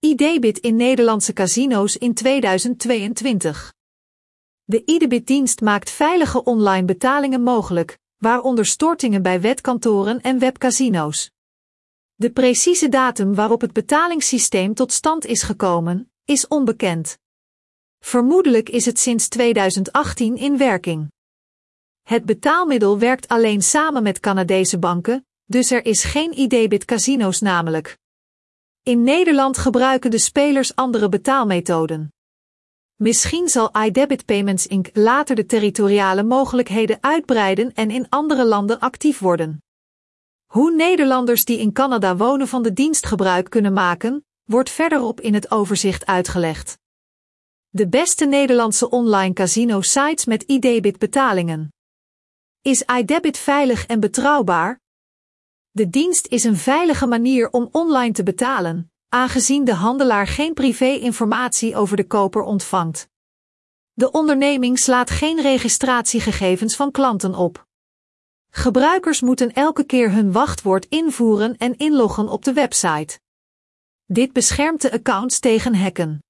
iDebit in Nederlandse casino's in 2022. De iDebit-dienst maakt veilige online betalingen mogelijk, waaronder stortingen bij wetkantoren en webcasino's. De precieze datum waarop het betalingssysteem tot stand is gekomen, is onbekend. Vermoedelijk is het sinds 2018 in werking. Het betaalmiddel werkt alleen samen met Canadese banken, dus er is geen iDebit casino's namelijk. In Nederland gebruiken de spelers andere betaalmethoden. Misschien zal iDebit Payments Inc. later de territoriale mogelijkheden uitbreiden en in andere landen actief worden. Hoe Nederlanders die in Canada wonen van de dienst gebruik kunnen maken, wordt verderop in het overzicht uitgelegd. De beste Nederlandse online casino sites met iDebit betalingen. Is iDebit veilig en betrouwbaar? De dienst is een veilige manier om online te betalen, aangezien de handelaar geen privé-informatie over de koper ontvangt. De onderneming slaat geen registratiegegevens van klanten op. Gebruikers moeten elke keer hun wachtwoord invoeren en inloggen op de website. Dit beschermt de accounts tegen hacken.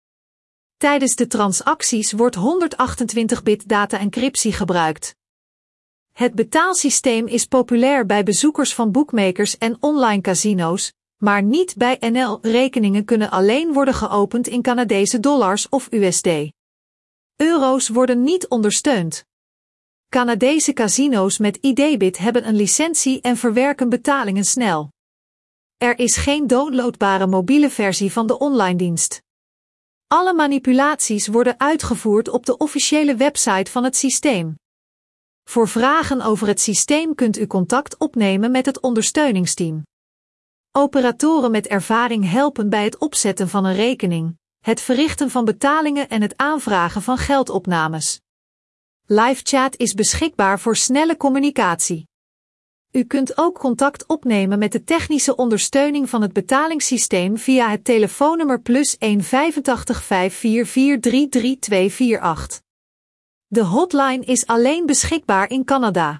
Tijdens de transacties wordt 128-bit data-encryptie gebruikt. Het betaalsysteem is populair bij bezoekers van boekmakers en online casino's, maar niet bij NL. Rekeningen kunnen alleen worden geopend in Canadese dollars of USD. Euro's worden niet ondersteund. Canadese casino's met iDebit hebben een licentie en verwerken betalingen snel. Er is geen downloadbare mobiele versie van de online dienst. Alle manipulaties worden uitgevoerd op de officiële website van het systeem. Voor vragen over het systeem kunt u contact opnemen met het ondersteuningsteam. Operatoren met ervaring helpen bij het opzetten van een rekening, het verrichten van betalingen en het aanvragen van geldopnames. LiveChat is beschikbaar voor snelle communicatie. U kunt ook contact opnemen met de technische ondersteuning van het betalingssysteem via het telefoonnummer plus 185 544 33248. De hotline is alleen beschikbaar in Canada.